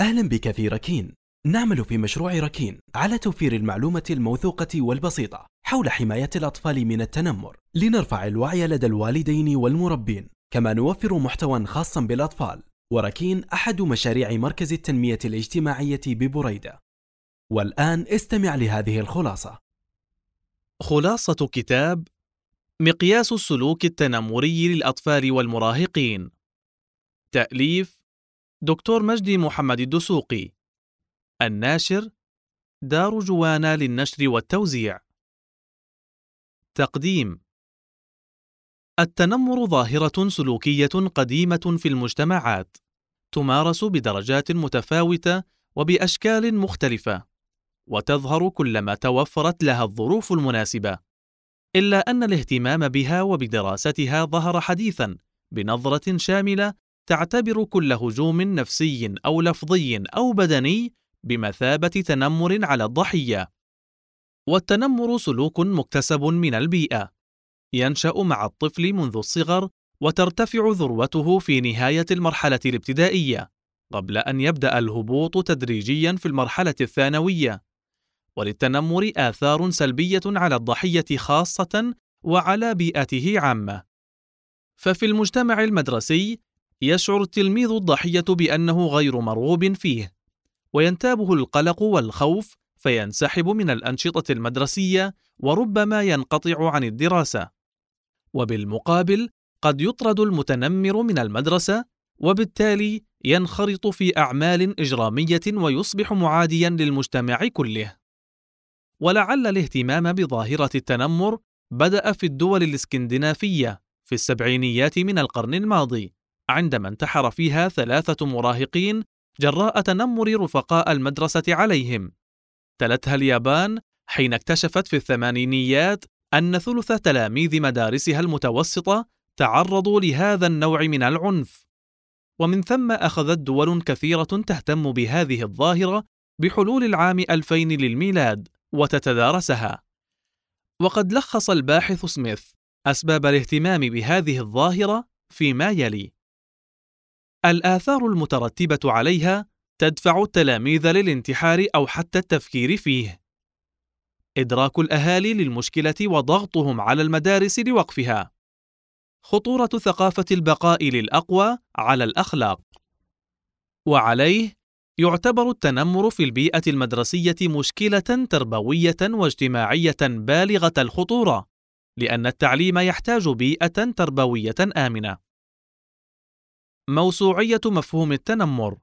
أهلا بك في ركين. نعمل في مشروع ركين على توفير المعلومة الموثوقة والبسيطة حول حماية الأطفال من التنمر. لنرفع الوعي لدى الوالدين والمربين. كما نوفر محتوى خاصا بالأطفال. وركين أحد مشاريع مركز التنمية الاجتماعية ببريدة. والآن استمع لهذه الخلاصة. خلاصة كتاب مقياس السلوك التنمري للأطفال والمراهقين. تأليف دكتور مجدي محمد الدسوقي. الناشر دار جوانا للنشر والتوزيع. تقديم. التنمر ظاهرة سلوكية قديمة في المجتمعات تمارس بدرجات متفاوتة وبأشكال مختلفة وتظهر كلما توفرت لها الظروف المناسبة. إلا أن الاهتمام بها وبدراستها ظهر حديثا بنظرة شاملة تعتبر كل هجوم نفسي أو لفظي أو بدني بمثابة تنمر على الضحية. والتنمر سلوك مكتسب من البيئة، ينشأ مع الطفل منذ الصغر وترتفع ذروته في نهاية المرحلة الابتدائية، قبل أن يبدأ الهبوط تدريجيا في المرحلة الثانوية. وللتنمر آثار سلبية على الضحية خاصة وعلى بيئته عامة. ففي المجتمع المدرسي يشعر التلميذ الضحية بأنه غير مرغوب فيه، وينتابه القلق والخوف فينسحب من الأنشطة المدرسية وربما ينقطع عن الدراسة. وبالمقابل قد يطرد المتنمر من المدرسة وبالتالي ينخرط في أعمال إجرامية ويصبح معاديا للمجتمع كله. ولعل الاهتمام بظاهرة التنمر بدأ في الدول الإسكندنافية في السبعينيات من القرن الماضي، عندما انتحر فيها ثلاثة مراهقين جراء تنمر رفقاء المدرسة عليهم. تلتها اليابان حين اكتشفت في الثمانينيات أن ثلث تلاميذ مدارسها المتوسطة تعرضوا لهذا النوع من العنف. ومن ثم أخذت دول كثيرة تهتم بهذه الظاهرة بحلول العام 2000 للميلاد وتتدارسها. وقد لخص الباحث سميث أسباب الاهتمام بهذه الظاهرة فيما يلي: الآثار المترتبة عليها تدفع التلاميذ للانتحار أو حتى التفكير فيه. إدراك الأهالي للمشكلة وضغطهم على المدارس لوقفها. خطورة ثقافة البقاء للأقوى على الأخلاق. وعليه يعتبر التنمر في البيئة المدرسية مشكلة تربوية واجتماعية بالغة الخطورة، لأن التعليم يحتاج بيئة تربوية آمنة. موسوعية مفهوم التنمر.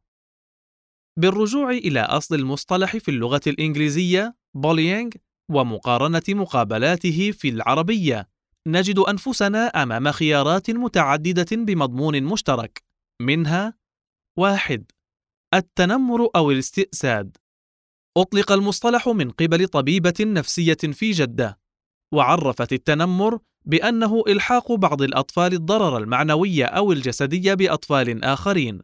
بالرجوع إلى أصل المصطلح في اللغة الإنجليزية بولينج ومقارنة مقابلاته في العربية نجد أنفسنا أمام خيارات متعددة بمضمون مشترك منها واحد التنمر أو الاستئساد. أطلق المصطلح من قبل طبيبة نفسية في جدة وعرفت التنمر بأنه إلحاق بعض الأطفال الضرر المعنوي أو الجسدي بأطفال آخرين.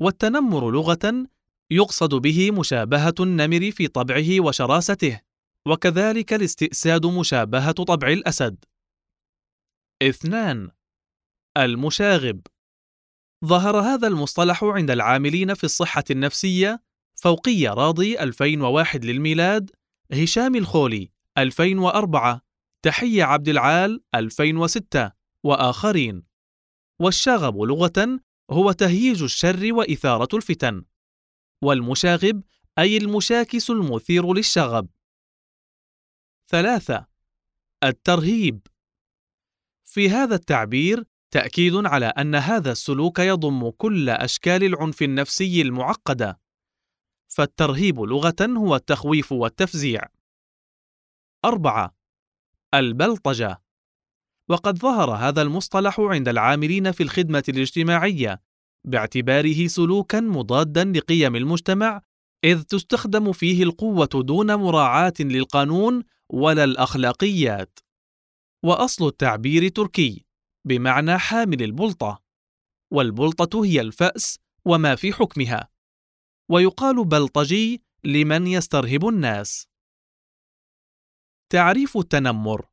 والتنمر لغة يقصد به مشابهة النمر في طبعه وشراسته، وكذلك الاستئساد مشابهة طبع الأسد. اثنان المشاغب ظهر هذا المصطلح عند العاملين في الصحة النفسية فوقية راضي 2001 للميلاد هشام الخولي 2004 تحية عبد العال 2006 وآخرين. والشغب لغة هو تهييج الشر وإثارة الفتن. والمشاغب أي المشاكس المثير للشغب. ثلاثة الترهيب. في هذا التعبير تأكيد على أن هذا السلوك يضم كل أشكال العنف النفسي المعقدة. فالترهيب لغة هو التخويف والتفزيع. أربعة البلطجة وقد ظهر هذا المصطلح عند العاملين في الخدمة الاجتماعية باعتباره سلوكا مضادا لقيم المجتمع إذ تستخدم فيه القوة دون مراعاة للقانون ولا الأخلاقيات. وأصل التعبير تركي بمعنى حامل البلطة، والبلطة هي الفأس وما في حكمها، ويقال بلطجي لمن يسترهب الناس. تعريف التنمر.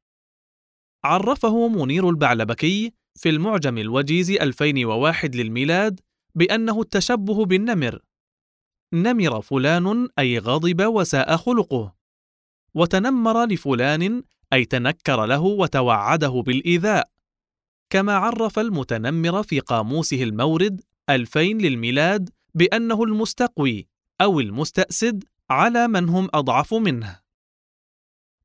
عرفه منير البعلبكي في المعجم الوجيز 2001 للميلاد بأنه التشبه بالنمر. نمر فلان أي غضب وساء خلقه. وتنمر لفلان أي تنكر له وتوعده بالإيذاء. كما عرف المتنمر في قاموسه المورد 2000 للميلاد بأنه المستقوي أو المستأسد على من هم أضعف منه.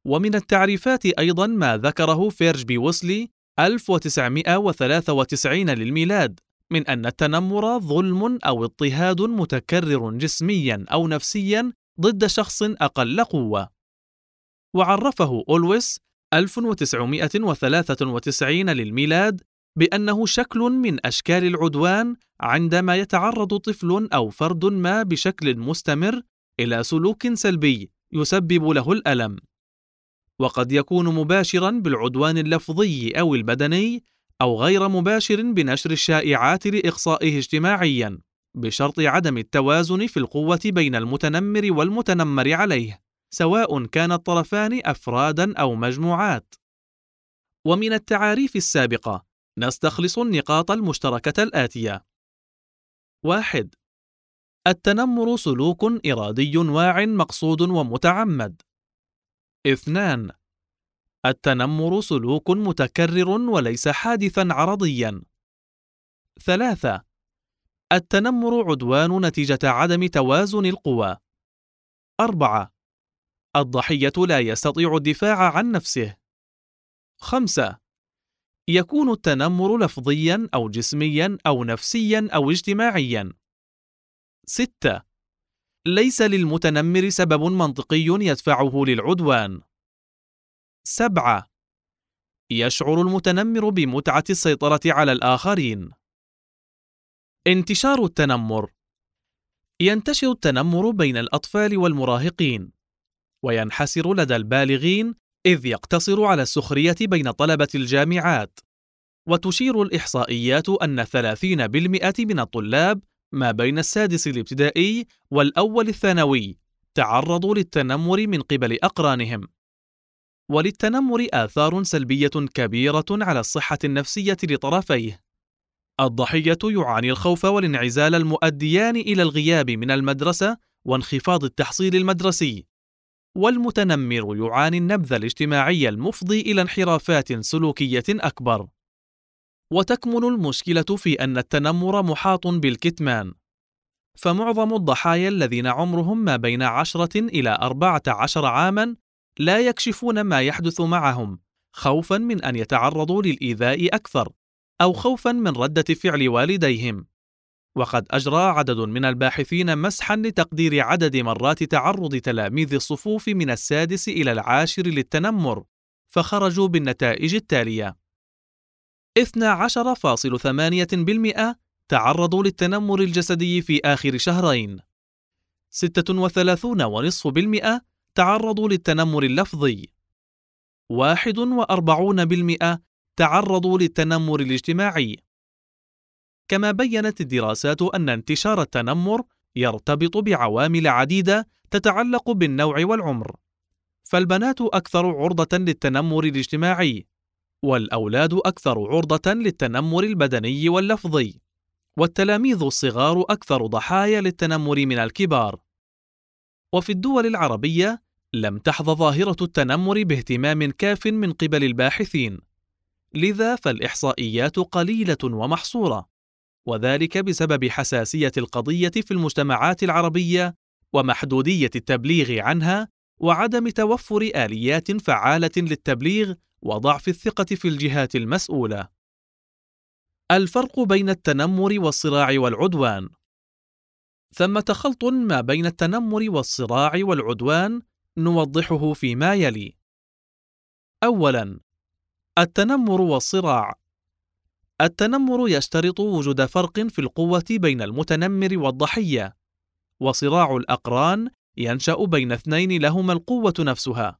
ومن التعريفات أيضا ما ذكره فيرج ويسلي 1993 للميلاد من أن التنمر ظلم أو اضطهاد متكرر جسميا أو نفسيا ضد شخص أقل قوة. وعرفه أولويس 1993 للميلاد بأنه شكل من أشكال العدوان عندما يتعرض طفل أو فرد ما بشكل مستمر إلى سلوك سلبي يسبب له الألم. وقد يكون مباشرا بالعدوان اللفظي أو البدني أو غير مباشر بنشر الشائعات لإقصائه اجتماعيا بشرط عدم التوازن في القوة بين المتنمر والمتنمر عليه سواء كان الطرفان أفرادا أو مجموعات. ومن التعاريف السابقة نستخلص النقاط المشتركة الآتية: واحد: التنمر سلوك إرادي واع مقصود ومتعمد. اثنان: التنمر سلوك متكرر وليس حادثا عرضيا. ثلاثة: التنمر عدوان نتيجة عدم توازن القوى. أربعة: الضحية لا يستطيع الدفاع عن نفسه. خمسة: يكون التنمر لفظيا أو جسميا أو نفسيا أو اجتماعيا. 6. ليس للمتنمر سبب منطقي يدفعه للعدوان. 7. يشعر المتنمر بمتعة السيطرة على الآخرين. انتشار التنمر ينتشر التنمر بين الأطفال والمراهقين، وينحسر لدى البالغين إذ يقتصر على السخرية بين طلبة الجامعات وتشير الإحصائيات أن 30% من الطلاب ما بين السادس الابتدائي والأول الثانوي تعرضوا للتنمر من قبل أقرانهم. وللتنمر آثار سلبية كبيرة على الصحة النفسية لطرفيه. الضحية يعاني الخوف والانعزال المؤديان إلى الغياب من المدرسة وانخفاض التحصيل المدرسي. والمتنمر يعاني النبذ الاجتماعي المفضي إلى انحرافات سلوكية أكبر. وتكمن المشكلة في أن التنمر محاط بالكتمان. فمعظم الضحايا الذين عمرهم ما بين عشرة إلى أربعة عشر عامًا لا يكشفون ما يحدث معهم خوفًا من أن يتعرضوا للإيذاء أكثر أو خوفًا من ردة فعل والديهم. وقد أجرى عدد من الباحثين مسحا لتقدير عدد مرات تعرض تلاميذ الصفوف من السادس إلى العاشر للتنمر فخرجوا بالنتائج التالية. 12.8% تعرضوا للتنمر الجسدي في آخر شهرين. 36.5% تعرضوا للتنمر اللفظي. 41% تعرضوا للتنمر الاجتماعي. كما بينت الدراسات أن انتشار التنمر يرتبط بعوامل عديدة تتعلق بالنوع والعمر. فالبنات أكثر عرضة للتنمر الاجتماعي. والأولاد أكثر عرضة للتنمر البدني واللفظي والتلاميذ الصغار أكثر ضحايا للتنمر من الكبار. وفي الدول العربية لم تحظ ظاهرة التنمر باهتمام كاف من قبل الباحثين لذا فالإحصائيات قليلة ومحصورة وذلك بسبب حساسية القضية في المجتمعات العربية ومحدودية التبليغ عنها وعدم توفر آليات فعالة للتبليغ وضعف الثقة في الجهات المسؤولة. الفرق بين التنمر والصراع والعدوان. ثمة خلط ما بين التنمر والصراع والعدوان نوضحه فيما يلي. اولا التنمر والصراع. التنمر يشترط وجود فرق في القوة بين المتنمر والضحية، وصراع الأقران ينشأ بين اثنين لهما القوة نفسها،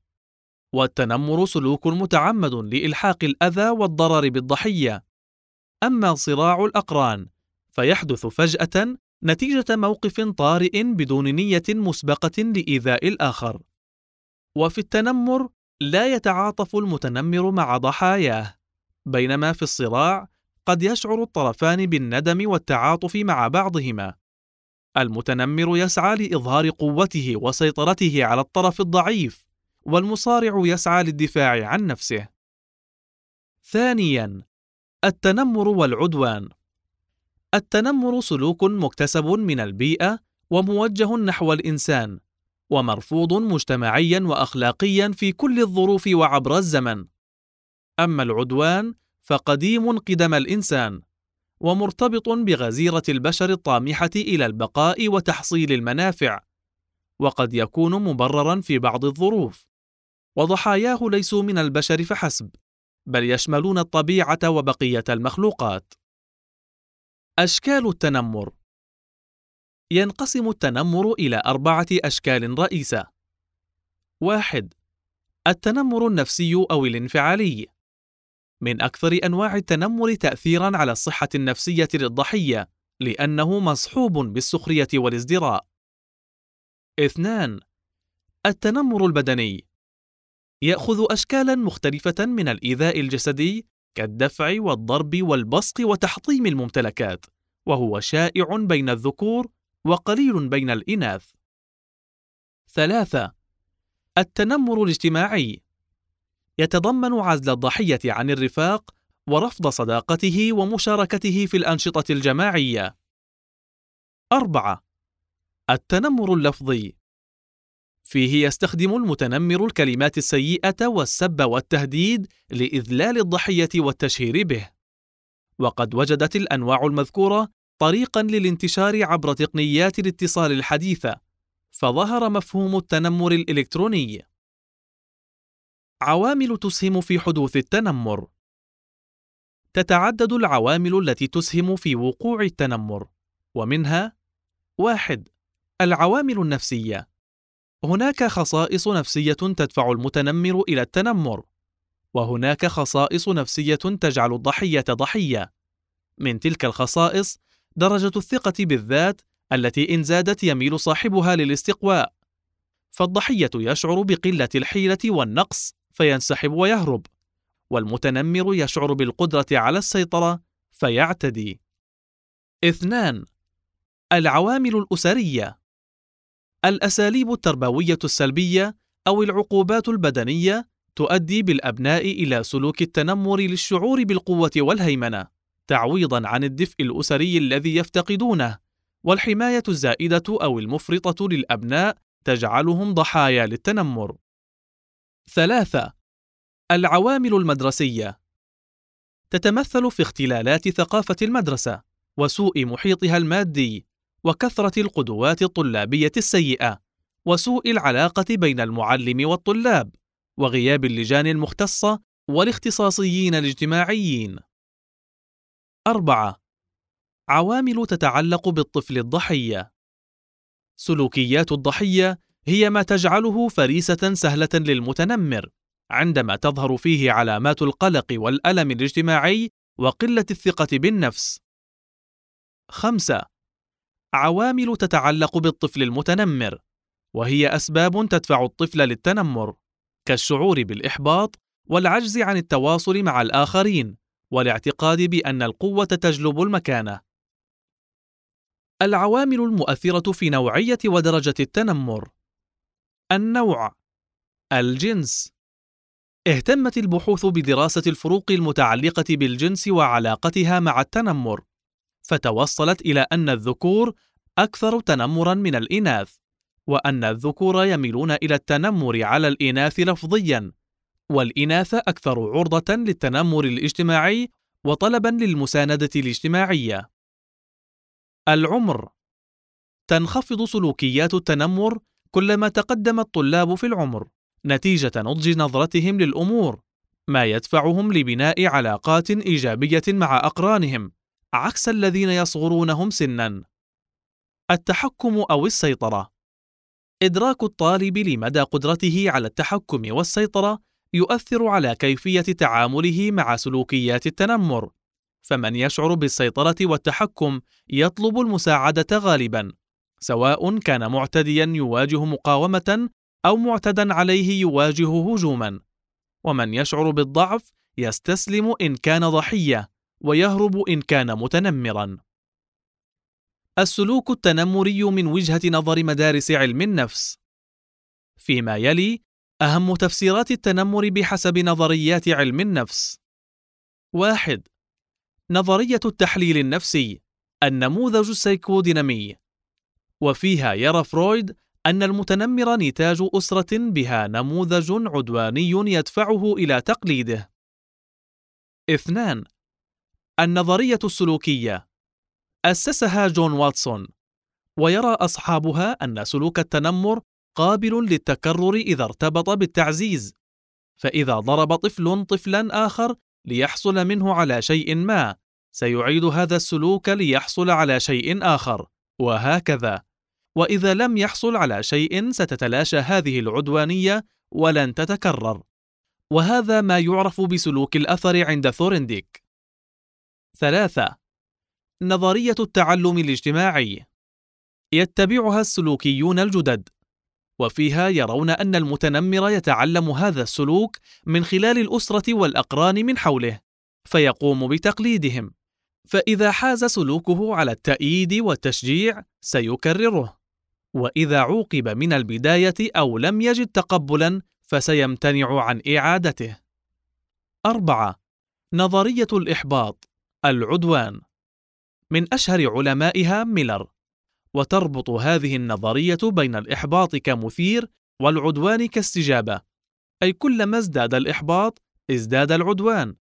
والتنمر سلوك متعمد لإلحاق الأذى والضرر بالضحية، أما صراع الأقران فيحدث فجأة نتيجة موقف طارئ بدون نية مسبقة لإيذاء الآخر. وفي التنمر لا يتعاطف المتنمر مع ضحاياه، بينما في الصراع قد يشعر الطرفان بالندم والتعاطف مع بعضهما. المتنمر يسعى لإظهار قوته وسيطرته على الطرف الضعيف، والمصارع يسعى للدفاع عن نفسه. ثانياً: التنمر والعدوان. التنمر سلوك مكتسب من البيئة وموجه نحو الإنسان، ومرفوض مجتمعيا واخلاقيا في كل الظروف وعبر الزمن أما العدوان فقديم قدم الإنسان ومرتبط بغزيرة البشر الطامحة إلى البقاء وتحصيل المنافع وقد يكون مبررا في بعض الظروف وضحاياه ليسوا من البشر فحسب بل يشملون الطبيعة وبقية المخلوقات أشكال التنمر ينقسم التنمر إلى أربعة أشكال رئيسة. واحد: التنمر النفسي أو الانفعالي. من أكثر أنواع التنمر تأثيرًا على الصحة النفسية للضحية، لأنه مصحوب بالسخرية والازدراء. اثنان: التنمر البدني. يأخذ أشكالًا مختلفة من الإيذاء الجسدي كالدفع والضرب والبصق وتحطيم الممتلكات، وهو شائع بين الذكور وقليل بين الإناث. ثلاثة: التنمر الاجتماعي يتضمن عزل الضحية عن الرفاق ورفض صداقته ومشاركته في الأنشطة الجماعية. أربعة: التنمر اللفظي فيه يستخدم المتنمر الكلمات السيئة والسب والتهديد لإذلال الضحية والتشهير به. وقد وجدت الأنواع المذكورة طريقا للانتشار عبر تقنيات الاتصال الحديثة فظهر مفهوم التنمر الإلكتروني عوامل تسهم في حدوث التنمر. تتعدد العوامل التي تسهم في وقوع التنمر ومنها واحد العوامل النفسية. هناك خصائص نفسية تدفع المتنمر إلى التنمر وهناك خصائص نفسية تجعل الضحية ضحية. من تلك الخصائص درجة الثقة بالذات التي إن زادت يميل صاحبها للاستقواء، فالضحية يشعر بقلة الحيلة والنقص. فينسحب ويهرب، والمتنمر يشعر بالقدرة على السيطرة فيعتدي. اثنان: العوامل الأسرية الأساليب التربوية السلبية أو العقوبات البدنية تؤدي بالأبناء إلى سلوك التنمر للشعور بالقوة والهيمنة. تعويضا عن الدفء الأسري الذي يفتقدونه والحماية الزائدة أو المفرطة للأبناء تجعلهم ضحايا للتنمر ثلاثة. العوامل المدرسية. تتمثل في اختلالات ثقافة المدرسة وسوء محيطها المادي وكثرة القدوات الطلابية السيئة وسوء العلاقة بين المعلم والطلاب وغياب اللجان المختصه والاختصاصيين الاجتماعيين. أربعة. عوامل تتعلق بالطفل الضحية. سلوكيات الضحية هي ما تجعله فريسة سهلة للمتنمر عندما تظهر فيه علامات القلق والألم الاجتماعي وقلة الثقة بالنفس. خمسة عوامل تتعلق بالطفل المتنمر وهي أسباب تدفع الطفل للتنمر كالشعور بالإحباط والعجز عن التواصل مع الآخرين والاعتقاد بأن القوة تجلب المكانة. العوامل المؤثرة في نوعية ودرجة التنمر: النوع، الجنس. اهتمت البحوث بدراسة الفروق المتعلقة بالجنس وعلاقتها مع التنمر، فتوصلت إلى أن الذكور أكثر تنمرًا من الإناث، وأن الذكور يميلون إلى التنمر على الإناث لفظيًا، والإناث أكثر عرضة للتنمر الاجتماعي وطلبا للمساندة الاجتماعية. العمر تنخفض سلوكيات التنمر كلما تقدم الطلاب في العمر نتيجة نضج نظرتهم للأمور، ما يدفعهم لبناء علاقات إيجابية مع أقرانهم، عكس الذين يصغرونهم سنا. التحكم أو السيطرة إدراك الطالب لمدى قدرته على التحكم والسيطرة يؤثر على كيفية تعامله مع سلوكيات التنمر، فمن يشعر بالسيطرة والتحكم يطلب المساعدة غالبًا، سواء كان معتديًا يواجه مقاومة أو معتدًا عليه يواجه هجومًا، ومن يشعر بالضعف يستسلم إن كان ضحية، ويهرب إن كان متنمرًا. السلوك التنمري من وجهة نظر مدارس علم النفس. فيما يلي أهم تفسيرات التنمر بحسب نظريات علم النفس. واحد نظرية التحليل النفسي النموذج السيكودينامي. وفيها يرى فرويد أن المتنمر نتاج أسرة بها نموذج عدواني يدفعه إلى تقليده. اثنان النظرية السلوكية. أسسها جون واتسون، ويرى أصحابها أن سلوك التنمر قابل للتكرر إذا ارتبط بالتعزيز، فإذا ضرب طفل طفلا آخر ليحصل منه على شيء ما، سيعيد هذا السلوك ليحصل على شيء آخر، وهكذا. وإذا لم يحصل على شيء ستتلاشى هذه العدوانية ولن تتكرر. وهذا ما يعرف بسلوك الأثر عند ثورنديك. ثلاثة. نظرية التعلم الاجتماعي. يتبعها السلوكيون الجدد. وفيها يرون أن المتنمر يتعلم هذا السلوك من خلال الأسرة والأقران من حوله فيقوم بتقليدهم. فإذا حاز سلوكه على التأييد والتشجيع سيكرره. وإذا عوقب من البداية أو لم يجد تقبلا فسيمتنع عن إعادته. أربعة نظرية الإحباط. العدوان. من أشهر علمائها ميلر. وتربط هذه النظرية بين الإحباط كمثير والعدوان كاستجابة. أي كلما ازداد الإحباط ازداد العدوان.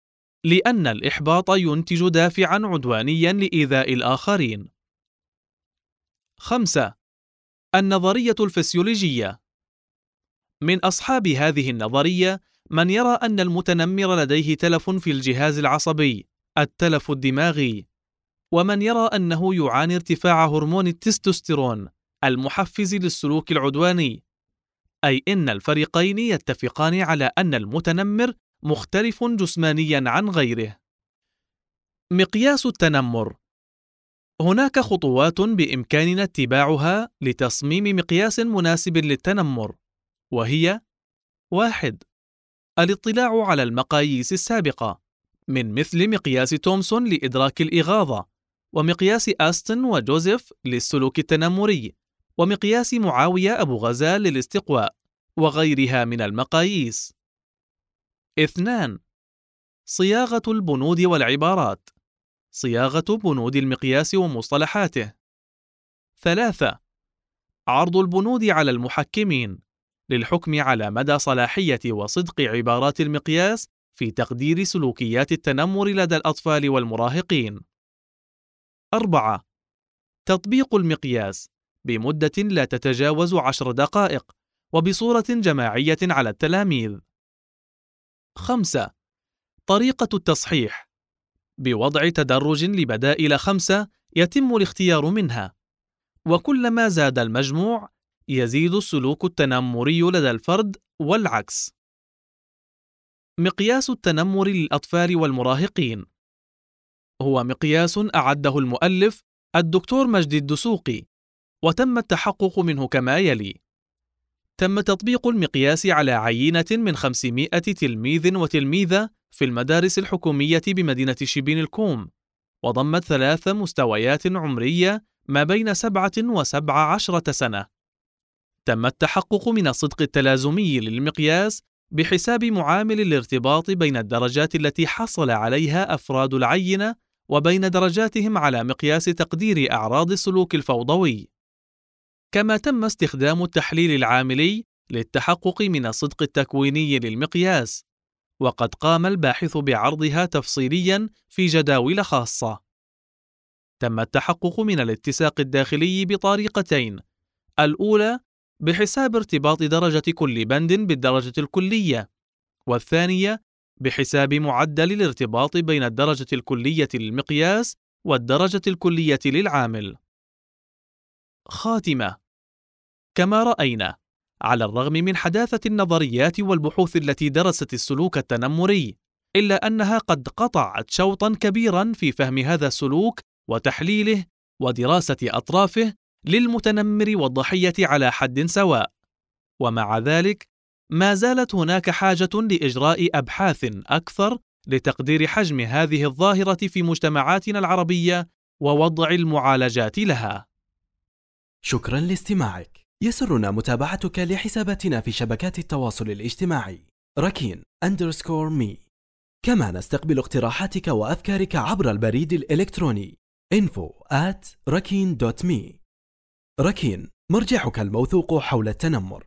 لأن الإحباط ينتج دافعا عدوانيا لإيذاء الآخرين. خمسة النظرية الفسيولوجية. من أصحاب هذه النظرية من يرى أن المتنمر لديه تلف في الجهاز العصبي التلف الدماغي. ومن يرى أنه يعاني ارتفاع هرمون التستوستيرون المحفز للسلوك العدواني. أي إن الفريقين يتفقان على أن المتنمر مختلف جسمانيا عن غيره. مقياس التنمر. هناك خطوات بإمكاننا اتباعها لتصميم مقياس مناسب للتنمر وهي واحد الاطلاع على المقاييس السابقة من مثل مقياس تومسون لإدراك الإغاظة ومقياس أستن وجوزيف للسلوك التنمري ومقياس معاوية أبو غزال للاستقواء وغيرها من المقاييس. اثنان صياغة البنود والعبارات صياغة بنود المقياس ومصطلحاته. ثلاثة: عرض البنود على المحكمين للحكم على مدى صلاحية وصدق عبارات المقياس في تقدير سلوكيات التنمر لدى الأطفال والمراهقين. أربعة: تطبيق المقياس بمدة لا تتجاوز عشر دقائق وبصورة جماعية على التلاميذ. خمسة: طريقة التصحيح. بوضع تدرج لبدائل خمسة يتم الاختيار منها. وكلما زاد المجموع يزيد السلوك التنمري لدى الفرد والعكس. مقياس التنمر للأطفال والمراهقين. هو مقياس أعده المؤلف الدكتور مجدي الدسوقي وتم التحقق منه كما يلي. تم تطبيق المقياس على عينة من 500 تلميذ وتلميذة في المدارس الحكومية بمدينة شبين الكوم وضمت ثلاث مستويات عمرية ما بين سبعة وسبع عشرة سنة تم التحقق من الصدق التلازمي للمقياس بحساب معامل الارتباط بين الدرجات التي حصل عليها أفراد العينة وبين درجاتهم على مقياس تقدير أعراض السلوك الفوضوي. كما تم استخدام التحليل العاملي للتحقق من الصدق التكويني للمقياس، وقد قام الباحث بعرضها تفصيليا في جداول خاصة. تم التحقق من الاتساق الداخلي بطريقتين: الأولى بحساب ارتباط درجة كل بند بالدرجة الكلية، والثانية بحساب معدل الارتباط بين الدرجة الكلية للمقياس والدرجة الكلية للعامل. خاتمة: كما رأينا، على الرغم من حداثة النظريات والبحوث التي درست السلوك التنمري، إلا أنها قد قطعت شوطا كبيرا في فهم هذا السلوك وتحليله ودراسة أطرافه للمتنمر والضحية على حد سواء. ومع ذلك، ما زالت هناك حاجة لإجراء أبحاث أكثر لتقدير حجم هذه الظاهرة في مجتمعاتنا العربية ووضع المعالجات لها شكرا لاستماعك. يسرنا متابعتك لحساباتنا في شبكات التواصل الاجتماعي. ركين أندرسكور مي. كما نستقبل اقتراحاتك وأفكارك عبر البريد الإلكتروني. info at ركين مرجعك الموثوق حول التنمر.